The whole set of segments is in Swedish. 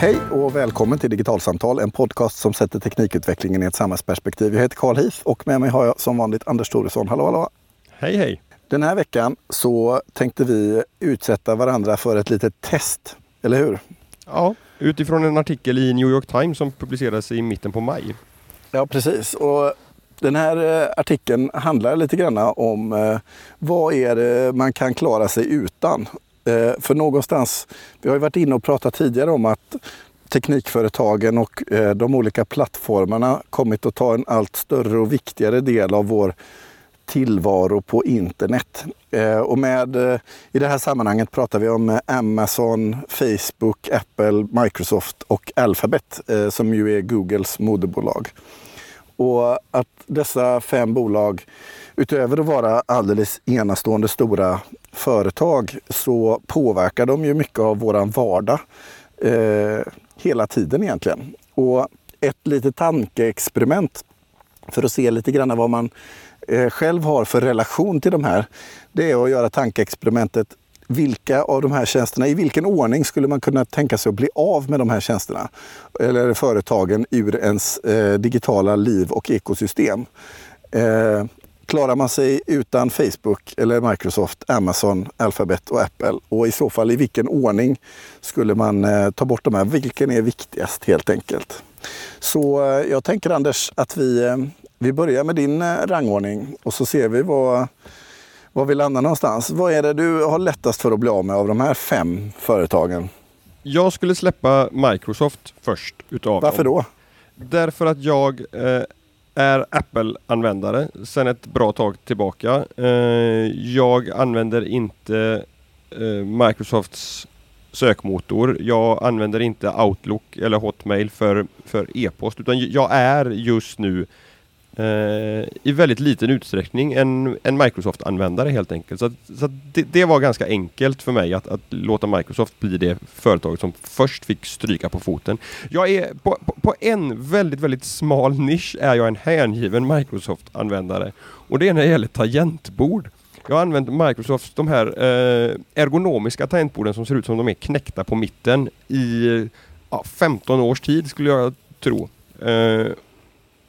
Hej och välkommen till Digitalsamtal, en podcast som sätter teknikutvecklingen i ett samhällsperspektiv. Jag heter Carl Heath och med mig har jag som vanligt Anders Thoresson. Hallå, hallå! Hej, hej! Den här veckan så tänkte vi utsätta varandra för ett litet test, eller hur? Ja, utifrån en artikel i New York Times som publicerades i mitten på maj. Ja, precis. Och den här eh, artikeln handlar lite grann om eh, vad är det man kan klara sig utan. Eh, för någonstans, vi har ju varit inne och pratat tidigare om att teknikföretagen och eh, de olika plattformarna kommit att ta en allt större och viktigare del av vår tillvaro på internet. Eh, och med, eh, I det här sammanhanget pratar vi om Amazon, Facebook, Apple, Microsoft och Alphabet som ju är Googles moderbolag. Och att dessa fem bolag, utöver att vara alldeles enastående stora företag, så påverkar de ju mycket av våran vardag eh, hela tiden egentligen. Och ett litet tankeexperiment för att se lite grann vad man eh, själv har för relation till de här, det är att göra tankeexperimentet vilka av de här tjänsterna, i vilken ordning skulle man kunna tänka sig att bli av med de här tjänsterna eller företagen ur ens eh, digitala liv och ekosystem? Eh, klarar man sig utan Facebook eller Microsoft, Amazon, Alphabet och Apple? Och i så fall i vilken ordning skulle man eh, ta bort de här? Vilken är viktigast helt enkelt? Så eh, jag tänker Anders att vi, eh, vi börjar med din rangordning och så ser vi vad var vi landar någonstans. Vad är det du har lättast för att bli av med av de här fem företagen? Jag skulle släppa Microsoft först utav Varför dem. då? Därför att jag eh, är Apple-användare sedan ett bra tag tillbaka. Eh, jag använder inte eh, Microsofts sökmotor. Jag använder inte Outlook eller Hotmail för, för e-post utan jag är just nu eh, Eh, i väldigt liten utsträckning en, en Microsoft-användare helt enkelt. Så, så det, det, var ganska enkelt för mig att, att, låta Microsoft bli det företag som först fick stryka på foten. Jag är på, på, på en väldigt, väldigt smal nisch är jag en hängiven Microsoft-användare. Och det är när det gäller tangentbord. Jag har använt Microsofts de här eh, ergonomiska tangentborden som ser ut som de är knäckta på mitten i ja, 15 års tid skulle jag tro. Eh,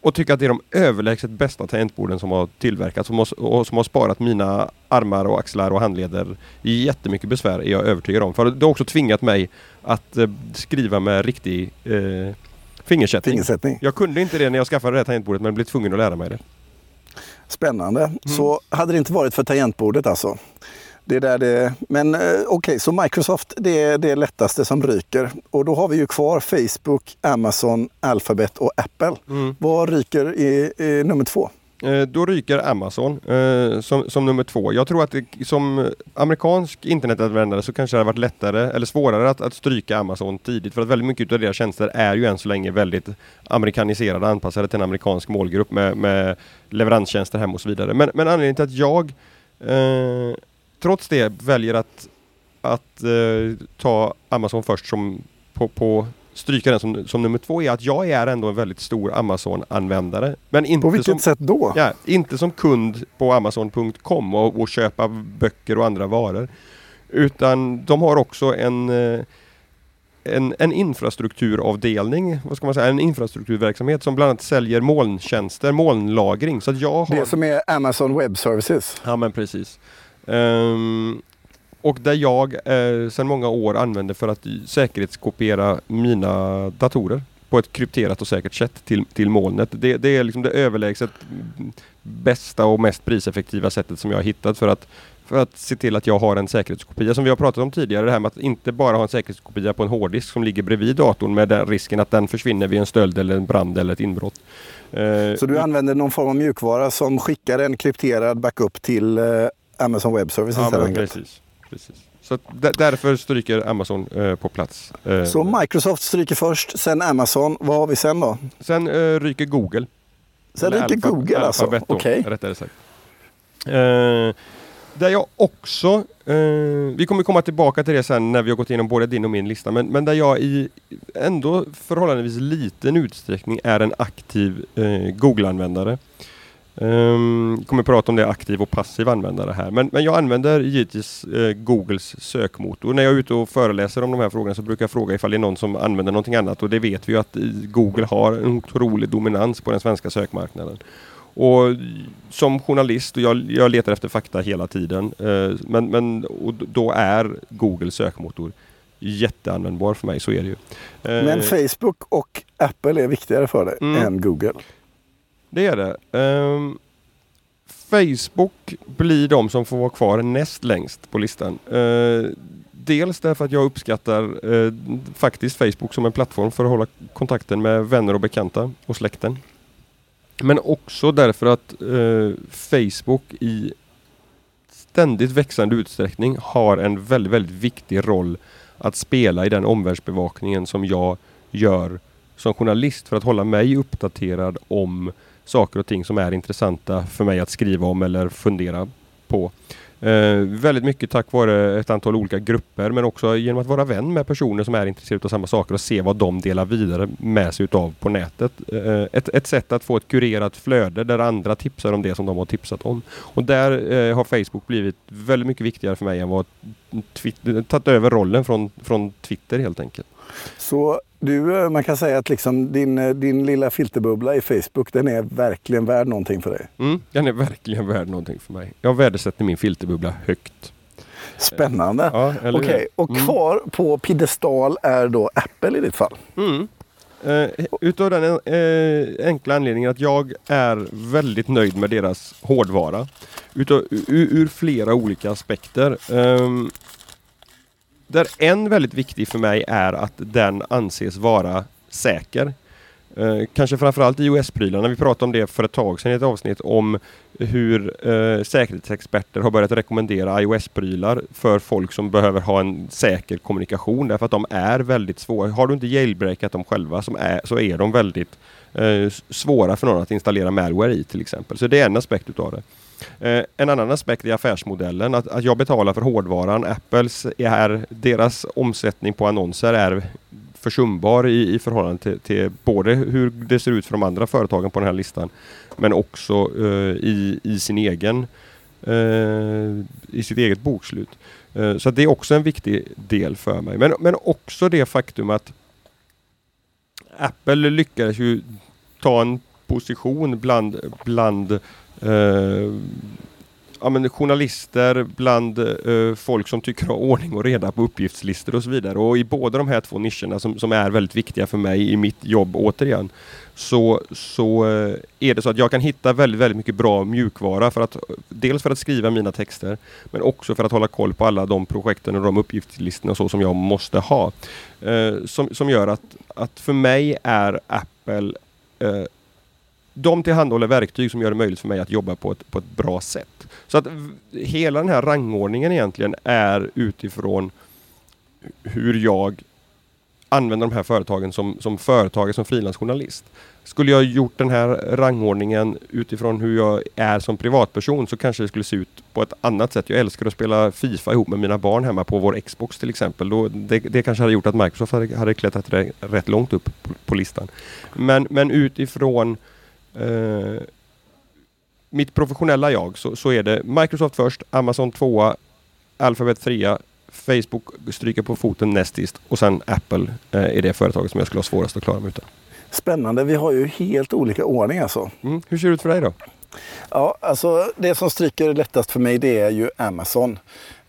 och tycker att det är de överlägset bästa tangentborden som har tillverkats och som har sparat mina armar och axlar och handleder jättemycket besvär är jag övertygad om. För det har också tvingat mig att eh, skriva med riktig eh, fingersättning. fingersättning. Jag kunde inte det när jag skaffade det här tangentbordet men blev tvungen att lära mig det. Spännande. Mm. Så hade det inte varit för tangentbordet alltså? Det är där det, men eh, okej, okay, så Microsoft det är det lättaste som ryker. Och då har vi ju kvar Facebook, Amazon, Alphabet och Apple. Mm. Vad ryker i, i nummer två? Eh, då ryker Amazon eh, som, som nummer två. Jag tror att det, som amerikansk internetanvändare så kanske det hade varit lättare eller svårare att, att stryka Amazon tidigt. För att väldigt mycket av deras tjänster är ju än så länge väldigt amerikaniserade, anpassade till en amerikansk målgrupp med, med leveranstjänster hem och så vidare. Men, men anledningen till att jag eh, trots det väljer att, att uh, ta Amazon först som på, på stryka den som, som nummer två är att jag är ändå en väldigt stor Amazon-användare. Men inte på vilket som, sätt då? Ja, inte som kund på Amazon.com och, och köpa böcker och andra varor. Utan de har också en uh, en, en infrastrukturavdelning, vad ska man säga, en infrastrukturverksamhet som bland annat säljer molntjänster, molnlagring. Så jag har... Det som är Amazon Web Services? Ja men precis. Um, och där jag eh, sedan många år använder för att säkerhetskopiera mina datorer på ett krypterat och säkert sätt till, till molnet. Det, det är liksom det överlägset bästa och mest priseffektiva sättet som jag har hittat för att, för att se till att jag har en säkerhetskopia. Som vi har pratat om tidigare, det här med att inte bara ha en säkerhetskopia på en hårddisk som ligger bredvid datorn med den risken att den försvinner vid en stöld eller en brand eller ett inbrott. Eh, Så du använder någon form av mjukvara som skickar en krypterad backup till eh, Amazon Web Services ja, men precis, precis. Så därför stryker Amazon eh, på plats. Eh, så Microsoft stryker först, sen Amazon. Vad har vi sen då? Sen eh, ryker Google. Sen ryker Alpha, Google alltså? Okej. Okay. Rättare sagt. Eh, där jag också, eh, vi kommer komma tillbaka till det sen när vi har gått igenom både din och min lista, men, men där jag i ändå förhållandevis liten utsträckning är en aktiv eh, Google-användare. Um, kommer prata om det aktiv och passiv användare här. Men, men jag använder givetvis uh, Googles sökmotor. När jag är ute och föreläser om de här frågorna så brukar jag fråga ifall det är någon som använder någonting annat. Och det vet vi ju att Google har en otrolig dominans på den svenska sökmarknaden. Och som journalist, och jag, jag letar efter fakta hela tiden, uh, men, men och då är Google sökmotor jätteanvändbar för mig, så är det ju. Uh, men Facebook och Apple är viktigare för dig mm. än Google? Det är det. Um, Facebook blir de som får vara kvar näst längst på listan. Uh, dels därför att jag uppskattar uh, faktiskt Facebook som en plattform för att hålla kontakten med vänner och bekanta och släkten. Men också därför att uh, Facebook i ständigt växande utsträckning har en väldigt, väldigt viktig roll att spela i den omvärldsbevakningen som jag gör som journalist för att hålla mig uppdaterad om saker och ting som är intressanta för mig att skriva om eller fundera på. Eh, väldigt mycket tack vare ett antal olika grupper men också genom att vara vän med personer som är intresserade av samma saker och se vad de delar vidare med sig utav på nätet. Eh, ett, ett sätt att få ett kurerat flöde där andra tipsar om det som de har tipsat om. Och där eh, har Facebook blivit väldigt mycket viktigare för mig än vad Twitter, tagit över rollen från, från Twitter helt enkelt. Så du, eh, man kan säga att liksom din, eh, din lilla filterbubbla i Facebook, den är verkligen värd någonting för dig? Mm, den är verkligen värd någonting för mig. Jag värdesätter min filterbubbla högt. Spännande! Ja, Okej, okay. och mm. kvar på piedestal är då Apple i ditt fall? Mm. Uh, utav den uh, enkla anledningen att jag är väldigt nöjd med deras hårdvara. Utav, ur, ur flera olika aspekter. Um, där en väldigt viktig för mig är att den anses vara säker. Eh, kanske framförallt iOS-prylarna. Vi pratade om det för ett tag sedan i ett avsnitt om hur eh, säkerhetsexperter har börjat rekommendera iOS-prylar för folk som behöver ha en säker kommunikation därför att de är väldigt svåra. Har du inte jailbreakat dem själva som är, så är de väldigt eh, svåra för någon att installera malware i till exempel. Så det är en aspekt utav det. Eh, en annan aspekt är affärsmodellen. Att, att jag betalar för hårdvaran. Apples är, deras omsättning på annonser är försumbar i, i förhållande till, till, både hur det ser ut för de andra företagen på den här listan men också eh, i, i sin egen eh, i sitt eget bokslut. Eh, så det är också en viktig del för mig. Men, men också det faktum att Apple lyckades ju ta en position bland, bland eh, ja, men journalister, bland eh, folk som tycker om ordning och reda på uppgiftslistor och så vidare. Och i båda de här två nischerna som, som är väldigt viktiga för mig i mitt jobb återigen så, så eh, är det så att jag kan hitta väldigt, väldigt mycket bra mjukvara för att dels för att skriva mina texter men också för att hålla koll på alla de projekten och de uppgiftslistorna och så som jag måste ha. Eh, som, som gör att, att för mig är Apple eh, de tillhandahåller verktyg som gör det möjligt för mig att jobba på ett, på ett bra sätt. Så att hela den här rangordningen egentligen är utifrån hur jag använder de här företagen som, som företagare, som frilansjournalist. Skulle jag gjort den här rangordningen utifrån hur jag är som privatperson så kanske det skulle se ut på ett annat sätt. Jag älskar att spela Fifa ihop med mina barn hemma på vår Xbox till exempel. Då, det, det kanske hade gjort att Microsoft hade, hade klättrat rätt långt upp på, på listan. Men, men utifrån eh, mitt professionella jag så, så är det Microsoft först, Amazon tvåa, Alphabet trea, Facebook stryker på foten näst sist och sen Apple eh, är det företaget som jag skulle ha svårast att klara mig utan. Spännande, vi har ju helt olika ordning alltså. Mm. Hur ser det ut för dig då? Ja, alltså det som stryker lättast för mig det är ju Amazon.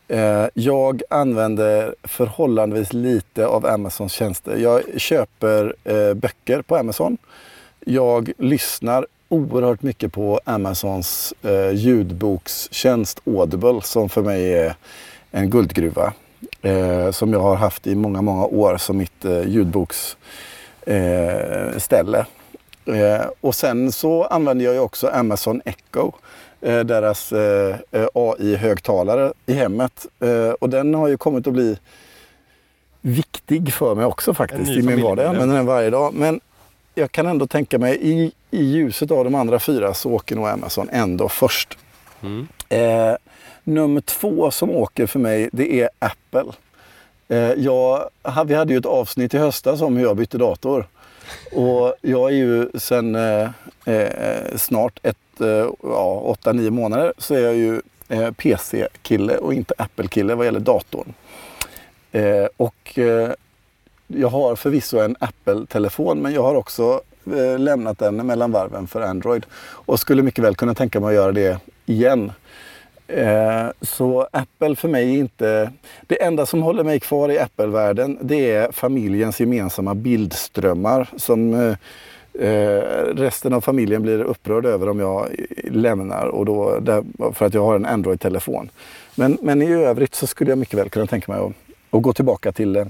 Eh, jag använder förhållandevis lite av Amazons tjänster. Jag köper eh, böcker på Amazon. Jag lyssnar oerhört mycket på Amazons eh, ljudbokstjänst Audible som för mig är en guldgruva. Eh, som jag har haft i många, många år som mitt eh, ljudboksställe. Eh, och sen så använder jag ju också Amazon Echo. Eh, deras eh, AI-högtalare i hemmet. och den har ju kommit att bli viktig för mig också faktiskt i min vardag. Jag använder den varje dag. Men jag kan ändå tänka mig i, i ljuset av de andra fyra så åker nog Amazon ändå först. Mm. Eh, nummer två som åker för mig det är Apple. Eh, jag, vi hade ju ett avsnitt i höstas om hur jag bytte dator. Och jag är ju sedan eh, eh snart ett eh, ja, 8-9 månader så är jag ju eh, PC-kille och inte Apple-kille vad gäller datorn. Eh, och eh, jag har förvisso en Apple-telefon men jag har också eh, lämnat den mellan varven för Android. Och skulle mycket väl kunna tänka mig att göra det igen. Eh, så Apple för mig är inte... Det enda som håller mig kvar i Apple-världen det är familjens gemensamma bildströmmar som eh, eh, resten av familjen blir upprörd över om jag lämnar och då, för att jag har en Android-telefon. Men, men i övrigt så skulle jag mycket väl kunna tänka mig att, att gå tillbaka till,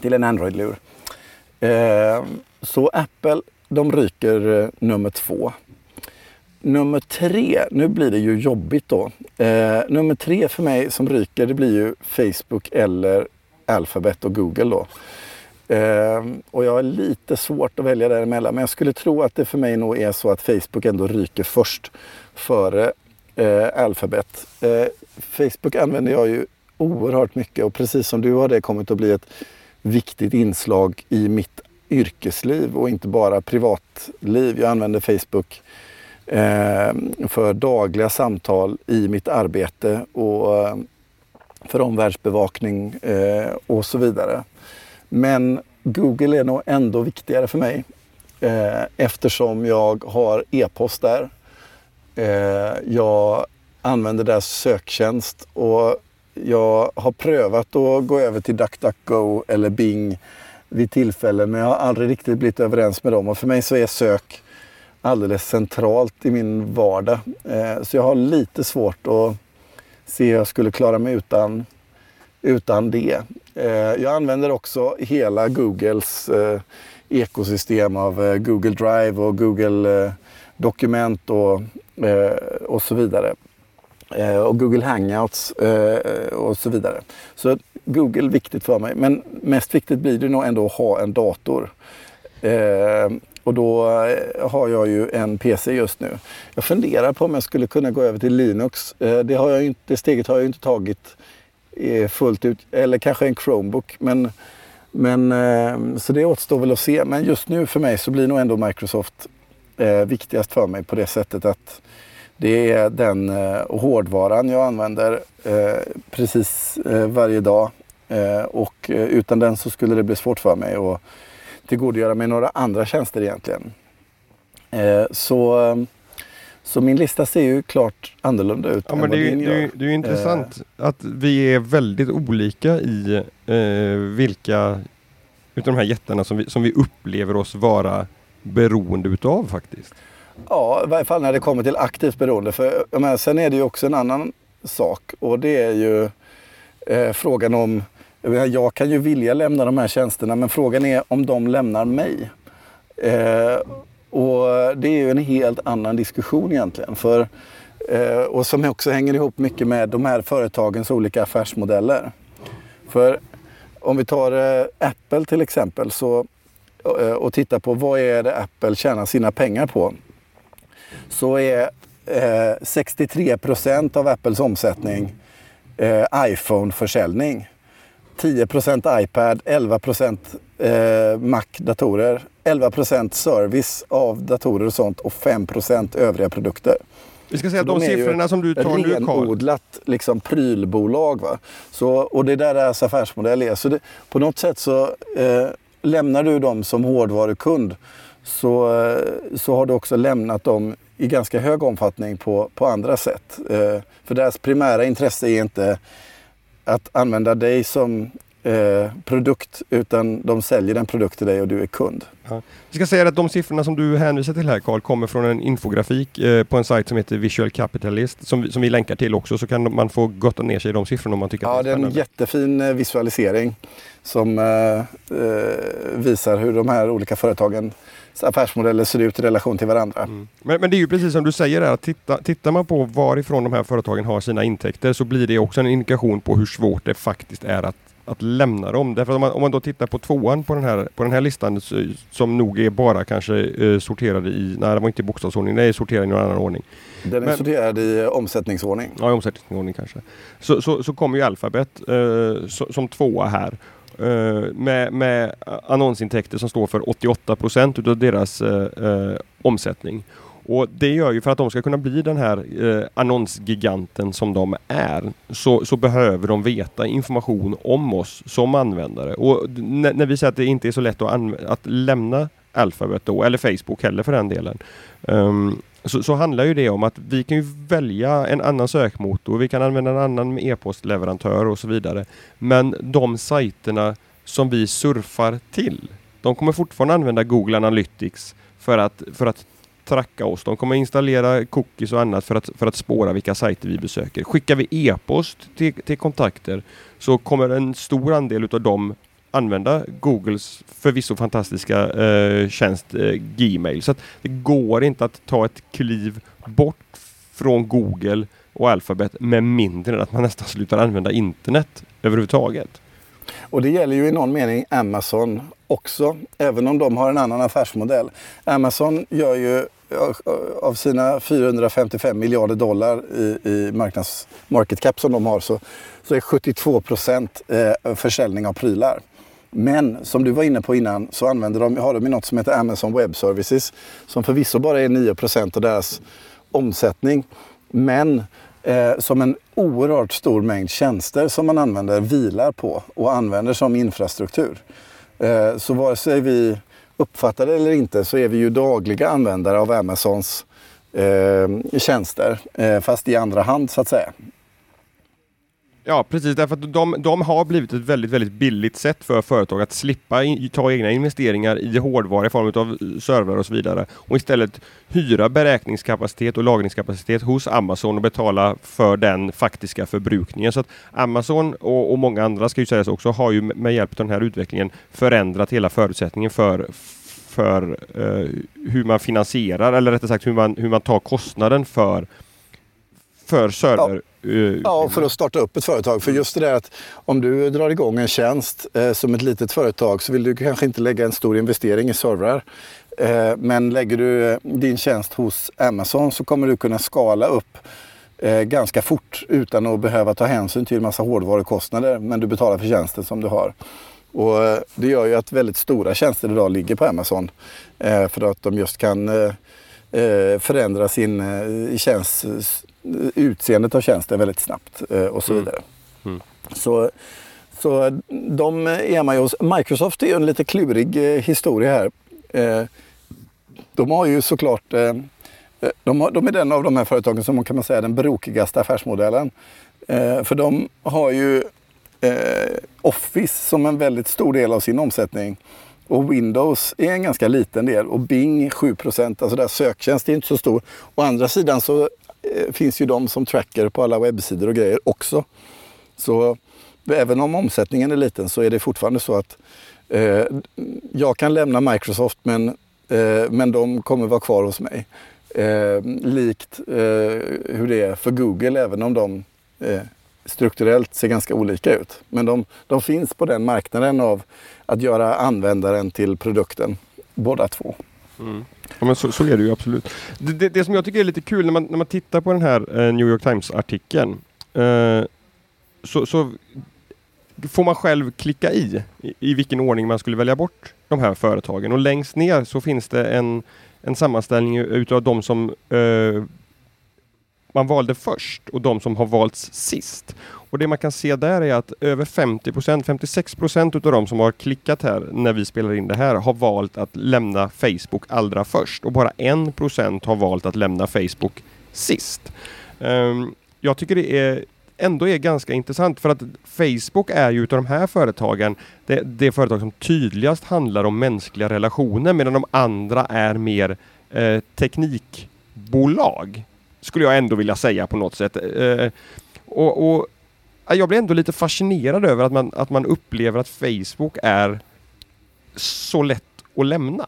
till en Android-lur. så Apple, de ryker nummer två. Nummer tre, nu blir det ju jobbigt då. Eh, nummer tre för mig som ryker det blir ju Facebook eller Alphabet och Google då. Eh, och jag har lite svårt att välja däremellan men jag skulle tro att det för mig nog är så att Facebook ändå ryker först före eh, Alphabet. Eh, Facebook använder jag ju oerhört mycket och precis som du har det kommit att bli ett viktigt inslag i mitt yrkesliv och inte bara privatliv. Jag använder Facebook Eh, för dagliga samtal i mitt arbete och eh, för omvärldsbevakning eh, och så vidare. Men Google är nog ändå viktigare för mig eh, eftersom jag har e-post där. Eh, jag använder deras söktjänst och jag har prövat att gå över till DuckDuckGo eller Bing vid tillfällen men jag har aldrig riktigt blivit överens med dem och för mig så är sök alldeles centralt i min vardag. Eh, så jag har lite svårt att se hur jag skulle klara mig utan, utan det. Eh, jag använder också hela Googles eh, ekosystem av Google Drive och Google Dokument och, och så vidare. Och Google Hangouts och så vidare. Så Google är viktigt för mig. Men mest viktigt blir det nog ändå att ha en dator. Och då eh, har jag ju en PC just nu. Jag funderar på om jag skulle kunna gå över till Linux. Eh, det, har jag inte, det steget har jag inte tagit eh, fullt ut. Eller kanske en Chromebook. Men, men, så det återstår väl att se. Men just nu för mig så blir nog ändå Microsoft viktigast för mig på det sättet att det är den hårdvaran jag använder precis varje dag. och utan den så skulle det bli svårt för mig att tillgodogöra mig några andra tjänster egentligen. Eh, så, så min lista ser ju klart annorlunda ut ja, men det, gör. Det, det är ju intressant eh. att vi är väldigt olika i eh, vilka utav de här jättarna som vi, som vi upplever oss vara beroende utav faktiskt. Ja, i varje fall när det kommer till aktivt beroende. För, men, sen är det ju också en annan sak och det är ju eh, frågan om jag kan ju vilja lämna de här tjänsterna men frågan är om de lämnar mig. Eh, och det är ju en helt annan diskussion egentligen. För, eh, och som också hänger ihop mycket med de här företagens olika affärsmodeller. För om vi tar eh, Apple till exempel så, eh, och tittar på vad är det Apple tjänar sina pengar på. Så är eh, 63 procent av Apples omsättning eh, iPhone-försäljning. 10% iPad, 11 eh, Mac-datorer, 11% service av datorer och sånt och 5 övriga produkter. Vi ska säga att de, de siffrorna som du tar nu Karl. renodlat liksom prylbolag. Va? Så, och det är där deras affärsmodell är. Så det, på något sätt så eh, lämnar du dem som hårdvarukund så, eh, så har du också lämnat dem i ganska hög omfattning på, på andra sätt. Eh, för deras primära intresse är inte att använda dig som eh, produkt utan de säljer en produkt till dig och du är kund. Ja. Vi ska säga att de siffrorna som du hänvisar till här Carl kommer från en infografik eh, på en sajt som heter Visual Capitalist som, som vi länkar till också så kan man få gotta ner sig i de siffrorna om man tycker ja, att det är spännande. Ja, det är en jättefin eh, visualisering som eh, eh, visar hur de här olika företagen affärsmodeller ser ut i relation till varandra. Mm. Men, men, det är ju precis som du säger där, att titta, tittar man på varifrån de här företagen har sina intäkter så blir det också en indikation på hur svårt det faktiskt är att att lämna dem. Därför om man, om man då tittar på tvåan på den här, på den här listan som nog är bara kanske eh, sorterade i, nej det var inte i bokstavsordning, nej sorterad i någon annan ordning. Den är Men, sorterad i omsättningsordning. Ja, i omsättningsordning kanske. Så, så, så kommer ju Alphabet eh, so, som tvåa här. Eh, med, med annonsintäkter som står för 88 procent utav deras eh, eh, omsättning. Och det gör ju för att de ska kunna bli den här eh, annonsgiganten som de är så, så behöver de veta information om oss som användare. Och när vi säger att det inte är så lätt att, att lämna Alphabet då, eller Facebook heller för den delen. Um, så, så, handlar ju det om att vi kan ju välja en annan sökmotor, vi kan använda en annan e-postleverantör och så vidare. Men de sajterna som vi surfar till, de kommer fortfarande använda Google Analytics för att, för att tracka oss. De kommer installera cookies och annat för att, för att spåra vilka sajter vi besöker. Skickar vi e-post till, till kontakter så kommer en stor andel av dem använda Googles förvisso fantastiska eh, tjänst eh, Gmail. Så det går inte att ta ett kliv bort från Google och Alphabet med mindre än att man nästan slutar använda internet överhuvudtaget. Och det gäller ju i någon mening Amazon också, även om de har en annan affärsmodell. Amazon gör ju av sina 455 miljarder dollar i, i marknads market cap som de har så, så är 72 procent eh, försäljning av prylar. Men som du var inne på innan så använder de, har de något som heter Amazon Web Services som förvisso bara är 9% av deras omsättning. Men eh, som en oerhört stor mängd tjänster som man använder vilar på och använder som infrastruktur. Eh, så vare sig vi uppfattar det eller inte så är vi ju dagliga användare av Amazons eh, tjänster, eh, fast i andra hand så att säga. Ja precis, därför att de, de har blivit ett väldigt, väldigt billigt sätt för företag att slippa in, ta egna investeringar i hårdvara i form av servrar och så vidare och istället hyra beräkningskapacitet och lagringskapacitet hos Amazon och betala för den faktiska förbrukningen. Så att Amazon och, och många andra ska ju sägas också har ju med hjälp av den här utvecklingen förändrat hela förutsättningen för för eh, hur man finansierar eller rättare sagt hur man, hur man tar kostnaden för för server ja. Ja, för att starta upp ett företag. För just det där att om du drar igång en tjänst eh, som ett litet företag så vill du kanske inte lägga en stor investering i servrar. Eh, men lägger du eh, din tjänst hos Amazon så kommer du kunna skala upp eh, ganska fort utan att behöva ta hänsyn till en massa hårdvarukostnader. Men du betalar för tjänsten som du har. Och eh, det gör ju att väldigt stora tjänster idag ligger på Amazon. Eh, för att de just kan eh, eh, förändra sin tjänst utseendet av tjänsten väldigt snabbt eh, och så mm. vidare. Mm. Så, så de är man ju Microsoft är en lite klurig eh, historia här. Eh, de har ju såklart de, har, de är den av de här företagen som kan man säga den brokigaste affärsmodellen. för de har ju Office som en väldigt stor del av sin omsättning. Och Windows är en ganska liten del och Bing 7 Alltså där söktjänst är inte så stor. Å andra sidan så Eh, finns ju de som tracker på alla webbsidor och grejer också. Så även om omsättningen är liten så är det fortfarande så att eh, jag kan lämna Microsoft men, eh, men de kommer vara kvar hos mig. Eh, likt eh, hur det är för Google även om de eh, strukturellt ser ganska olika ut. Men de, de finns på den marknaden av att göra användaren till produkten, båda två. Mm. Ja, men så, så, är det ju absolut. Det, det, det, som jag tycker är lite kul när man, när man tittar på den här eh, New York Times-artikeln eh, så, så, får man själv klicka i, i, i vilken ordning man skulle välja bort de här företagen och längst ner så finns det en, en sammanställning utav de som eh, man valde först och de som har valts sist. Och det man kan se där är att över 50 procent, 56 procent utav de som har klickat här när vi spelar in det här har valt att lämna Facebook allra först och bara 1 procent har valt att lämna Facebook sist. Um, jag tycker det är ändå är ganska intressant för att Facebook är ju utav de här företagen det, det företag som tydligast handlar om mänskliga relationer medan de andra är mer eh, teknikbolag skulle jag ändå vilja säga på något sätt. Eh, och, och, jag blir ändå lite fascinerad över att man, att man upplever att Facebook är så lätt att lämna.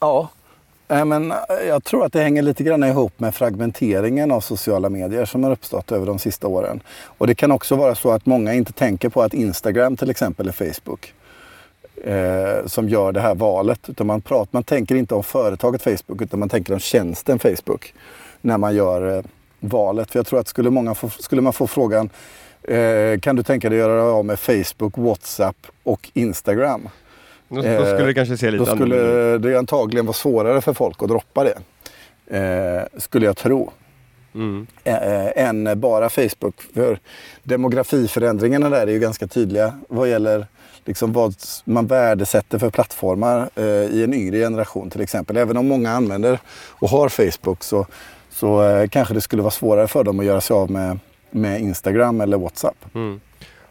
Ja, eh, men eh, jag tror att det hänger lite grann ihop med fragmenteringen av sociala medier som har uppstått över de sista åren. Och det kan också vara så att många inte tänker på att Instagram till exempel är Facebook eh, som gör det här valet. Utan man, pratar, man tänker inte om företaget Facebook utan man tänker om tjänsten Facebook när man gör eh, valet. För jag tror att skulle, många få, skulle man få frågan eh, kan du tänka dig att göra av med Facebook, WhatsApp och Instagram? Då, då skulle det kanske se lite Då skulle annorlunda det antagligen vara svårare för folk att droppa det. Eh, skulle jag tro. Mm. eh, än bara Facebook. För demografiförändringarna där är ju ganska tydliga vad gäller liksom vad man värdesätter för plattformar eh, i en yngre generation till exempel. Även om många använder och har Facebook så, så eh, kanske det skulle vara svårare för dem att göra sig av med, med Instagram eller WhatsApp. Mm.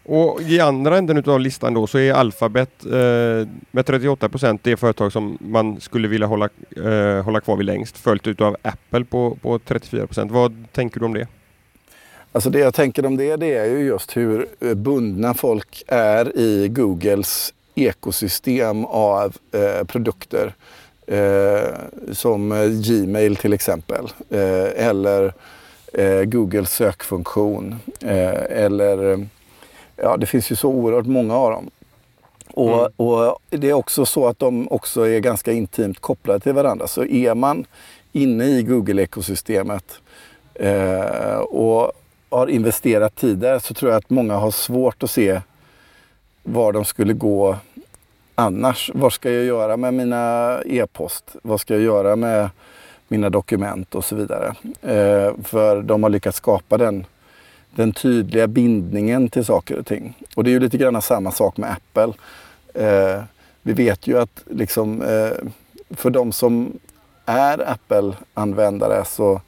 Och i andra änden av listan då så är Alphabet eh, med 38 procent det företag som man skulle vilja hålla, eh, hålla kvar vid längst. Följt utav Apple på, på 34 procent. Vad tänker du om det? Alltså det jag tänker om det, det är ju just hur eh, bundna folk är i Googles ekosystem av eh, produkter. Eh, som eh, Gmail till exempel. Eh, eller eh, Googles sökfunktion. Eller, ja det finns ju så oerhört många av dem. Och, Mm. och det är också så att de också är ganska intimt kopplade till varandra. Så är man inne i Google-ekosystemet och har investerat tid där så tror jag att många har svårt att se var de skulle gå annars. Vad ska jag göra med mina e-post? Vad ska jag göra med mina dokument och så vidare? Eh, för de har lyckats skapa den, den tydliga bindningen till saker och ting. Och det är ju lite grann samma sak med Apple. Eh, vi vet ju att liksom, eh, för de som är Apple-användare så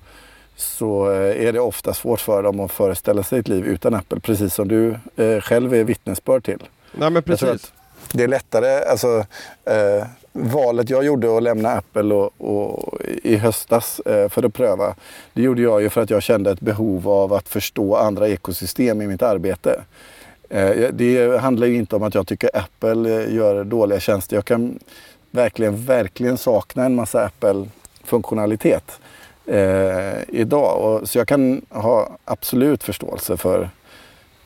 så eh, är det ofta svårt för dem att föreställa sig ett liv utan Apple. Precis som du eh, själv är vittnesbörd till. Nej men precis. det är lättare, alltså eh, valet jag gjorde att lämna Apple och, och, i höstas eh, för att pröva. Det gjorde jag ju för att jag kände ett behov av att förstå andra ekosystem i mitt arbete. Eh, det handlar ju inte om att jag tycker Apple eh, gör dåliga tjänster. Jag kan verkligen, verkligen sakna en massa Apple-funktionalitet eh, idag. Och, så jag kan ha absolut förståelse för,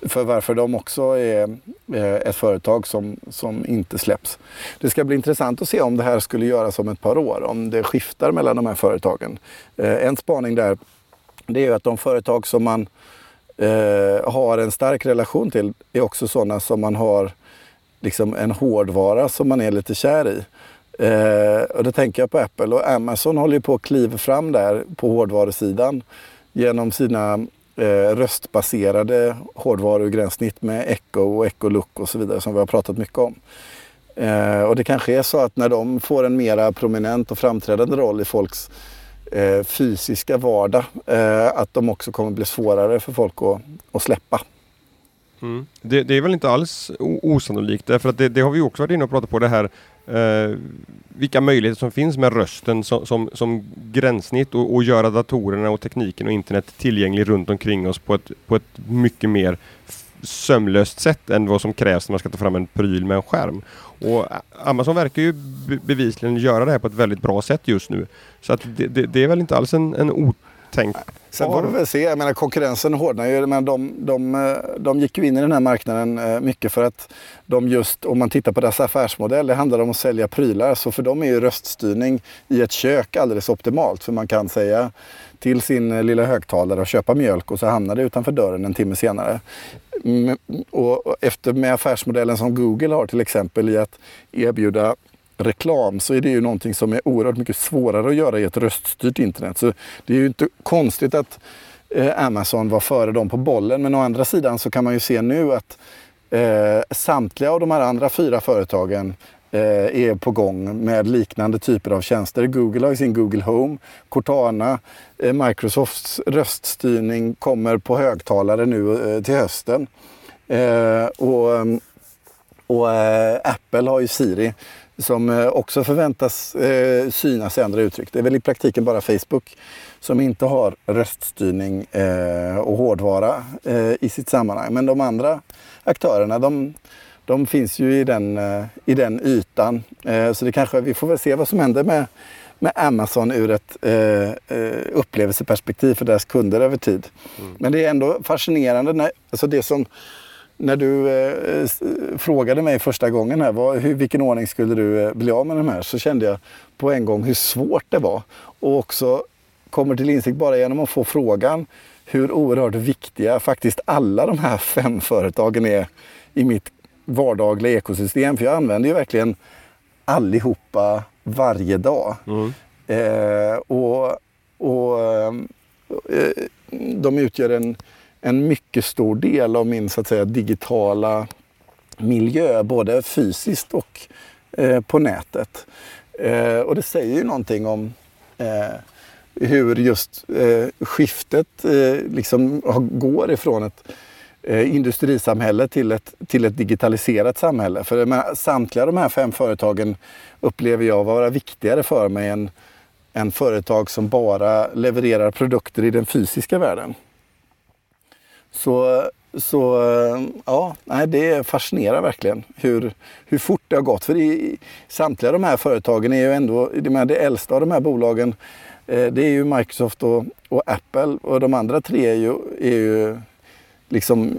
för varför de också är eh, ett företag som, som inte släpps. Det ska bli intressant att se om det här skulle göras om ett par år, om det skiftar mellan de här företagen. Eh, en spaning där, det är ju att de företag som man eh, har en stark relation till är också sådana som man har liksom en hårdvara som man är lite kär i. Eh, och då tänker jag på Apple och Amazon håller ju på att kliva fram där på hårdvarusidan genom sina eh, röstbaserade hårdvarugränssnitt med Echo och Echo Look och så vidare som vi har pratat mycket om. Eh, och det kanske är så att när de får en mera prominent och framträdande roll i folks eh, fysiska vardag eh, att de också kommer bli svårare för folk att, att släppa. Mm. Det, det är väl inte alls osannolikt därför att det, det har vi också varit inne och pratat på det här eh, vilka möjligheter som finns med rösten som, som, som gränssnitt och, och göra datorerna och tekniken och internet tillgänglig runt omkring oss på ett, på ett mycket mer sömlöst sätt än vad som krävs när man ska ta fram en pryl med en skärm. Och Amazon verkar ju bevisligen göra det här på ett väldigt bra sätt just nu. Så att det, det, det är väl inte alls en, en tänkt Sen får vi väl se. Jag menar, konkurrensen hårdnar ju. Men de, de, eh, de gick ju in i den här marknaden eh, mycket för att de just, om man tittar på deras affärsmodell, det handlar om att sälja prylar. Så för dem är ju röststyrning i ett kök alldeles optimalt. För man kan säga till sin eh, lilla högtalare och köpa mjölk och så hamnar det utanför dörren en timme senare. Mm, och efter med affärsmodellen som Google har till exempel i att erbjuda reklam så är det ju någonting som är oerhört mycket svårare att göra i ett röststyrt internet. Så det är ju inte konstigt att eh, Amazon var före dem på bollen. Men å andra sidan så kan man ju se nu att eh, samtliga av de här andra fyra företagen eh, är på gång med liknande typer av tjänster. Google har ju sin Google Home, Cortana, eh, Microsofts röststyrning kommer på högtalare nu eh, till hösten. Eh, och och eh, Apple har ju Siri som eh, också förväntas eh, synas i andra uttryck. Det är väl i praktiken bara Facebook som inte har röststyrning eh, och hårdvara eh, i sitt sammanhang. Men de andra aktörerna de, de finns ju i den, eh, i den ytan. Eh, så det kanske, vi får väl se vad som händer med, med Amazon ur ett upplevelseperspektiv för deras kunder över tid. Men det är ändå fascinerande. När, alltså det som, när du eh, frågade mig första gången här, vad, hur, vilken ordning skulle du eh, bli av med de här? Så kände jag på en gång hur svårt det var. Och också kommer till insikt bara genom att få frågan hur oerhört viktiga faktiskt alla de här fem företagen är i mitt vardagliga ekosystem. För jag använder ju verkligen allihopa varje dag. Mm. Eh, och och eh, de utgör en, en mycket stor del av min så att säga, digitala miljö, både fysiskt och eh, på nätet. Eh, och det säger ju någonting om eh, hur just eh, skiftet eh, liksom går ifrån ett eh, industrisamhälle till ett, till ett digitaliserat samhälle. För menar, samtliga de här fem företagen upplever jag vara viktigare för mig än, än företag som bara levererar produkter i den fysiska världen. Så, så eh, ja, nej, det fascinerar verkligen hur, hur fort det har gått. För i, samtliga de här företagen är ju ändå, det, det äldsta av de här bolagen eh, det är ju Microsoft och, och, Apple och de andra tre är ju, är ju liksom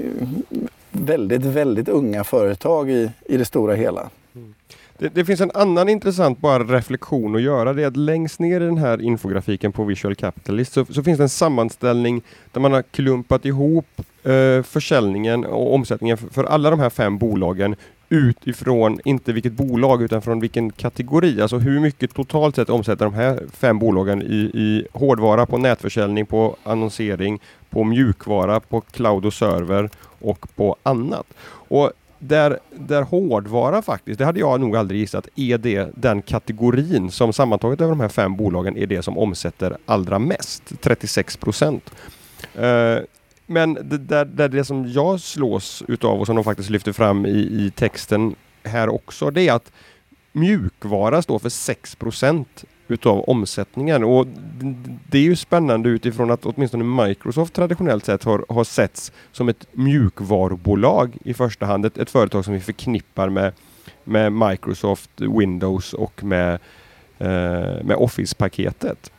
väldigt, väldigt unga företag i, i det stora hela. Mm. Det, det, finns en annan intressant bara reflektion att göra. Det är att längst ner i den här infografiken på Visual Capitalist så, så finns det en sammanställning där man har klumpat ihop eh, försäljningen och omsättningen för, för alla de här fem bolagen utifrån, inte vilket bolag utan från vilken kategori. Alltså hur mycket totalt sett omsätter de här fem bolagen i, i hårdvara, på nätförsäljning, på annonsering, på mjukvara, på cloud och server och på annat. Och där, där hårdvara faktiskt, det hade jag nog aldrig gissat, är det den kategorin som sammantaget över de här fem bolagen är det som omsätter allra mest, 36 procent. Uh, men det, där, där det som jag slås utav och som de faktiskt lyfter fram i, i texten här också, det är att mjukvara står för 6 utav omsättningen. Och det är ju spännande utifrån att åtminstone Microsoft traditionellt sett har, har setts som ett mjukvarubolag i första hand. Ett, ett företag som vi förknippar med, med Microsoft Windows och med, eh, med Office-paketet.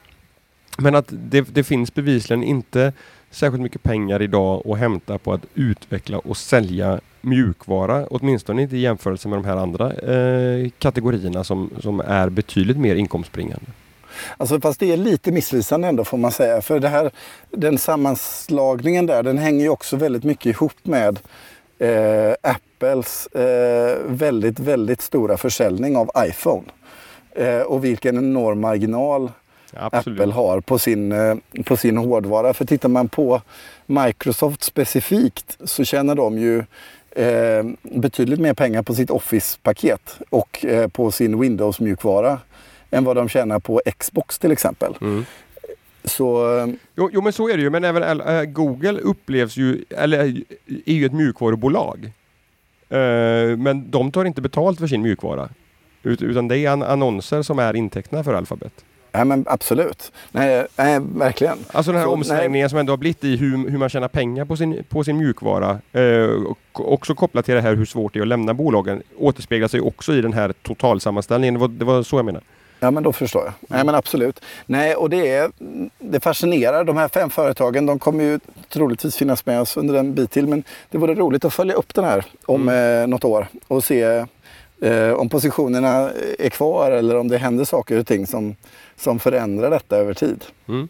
Men att det, det finns bevisligen inte särskilt mycket pengar idag att hämta på att utveckla och sälja mjukvara, åtminstone inte i jämförelse med de här andra eh, kategorierna som, som är betydligt mer inkomstbringande. Alltså fast det är lite missvisande ändå får man säga. För det här, den sammanslagningen där den hänger ju också väldigt mycket ihop med eh, Apples eh, väldigt, väldigt stora försäljning av iPhone. Eh, och vilken enorm marginal Absolut. Apple har på sin, eh, på sin hårdvara. För tittar man på Microsoft specifikt så tjänar de ju eh, betydligt mer pengar på sitt Office-paket och eh, på sin Windows-mjukvara än vad de tjänar på Xbox till exempel. Mm. Så... Eh, jo, jo, men så är det ju. Men även äh, Google upplevs ju, eller är ju ett mjukvarubolag. Uh, men de tar inte betalt för sin mjukvara. Ut, utan det är an annonser som är intäkterna för Alphabet. Ja, men absolut. Nej, nej, verkligen. Alltså den här så, omsvängningen nej. som ändå har blivit i hur, hur man tjänar pengar på sin, på sin mjukvara. Eh, och också kopplat till det här hur svårt det är att lämna bolagen. Återspeglar sig också i den här totalsammanställningen. Det var, det var så jag menar. Ja men då förstår jag. Nej men absolut. Nej och det är det fascinerar. De här fem företagen de kommer ju troligtvis finnas med oss under en bit till. Men det vore roligt att följa upp den här om mm. eh, något år och se eh, om positionerna är kvar eller om det händer saker och ting som, som förändrar detta över tid. Mm.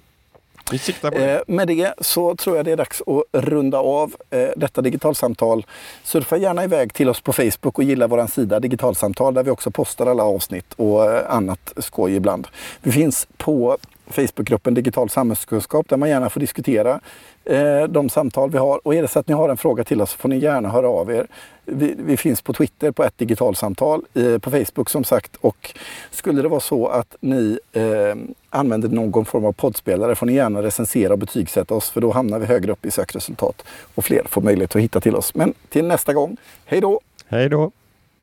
Vi siktar på det. Eh, med det så tror jag det är dags att runda av eh, detta digitalsamtal. Surfa gärna iväg till oss på Facebook och gilla vår sida Digitalsamtal där vi också postar alla avsnitt och eh, annat skoj ibland. Vi finns på Facebookgruppen Digital samhällskunskap där man gärna får diskutera eh, de samtal vi har. Och är det så att ni har en fråga till oss så får ni gärna höra av er. Vi, vi finns på Twitter på ett digitalsamtal, eh, på Facebook som sagt. Och skulle det vara så att ni eh, använder någon form av poddspelare får ni gärna recensera och betygsätta oss för då hamnar vi högre upp i sökresultat och fler får möjlighet att hitta till oss. Men till nästa gång, hej då! Hej då!